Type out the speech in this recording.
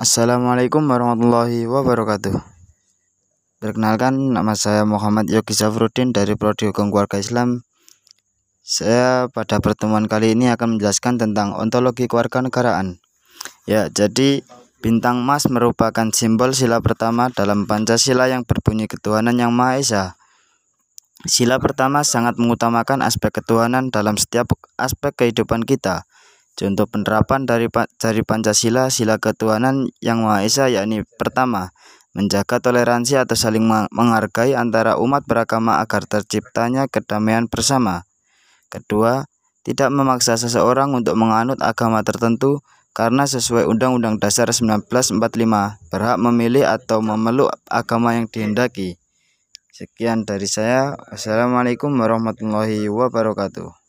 Assalamualaikum warahmatullahi wabarakatuh. Perkenalkan, nama saya Muhammad Yogi Zafruddin dari Prodi Hukum Keluarga Islam. Saya pada pertemuan kali ini akan menjelaskan tentang ontologi keluarga negaraan. Ya, jadi bintang emas merupakan simbol sila pertama dalam Pancasila yang berbunyi ketuhanan yang Maha Esa. Sila pertama sangat mengutamakan aspek ketuhanan dalam setiap aspek kehidupan kita Contoh penerapan dari dari Pancasila sila ketuhanan yang Maha Esa yakni pertama, menjaga toleransi atau saling menghargai antara umat beragama agar terciptanya kedamaian bersama. Kedua, tidak memaksa seseorang untuk menganut agama tertentu karena sesuai Undang-Undang Dasar 1945 berhak memilih atau memeluk agama yang dihendaki. Sekian dari saya. Assalamualaikum warahmatullahi wabarakatuh.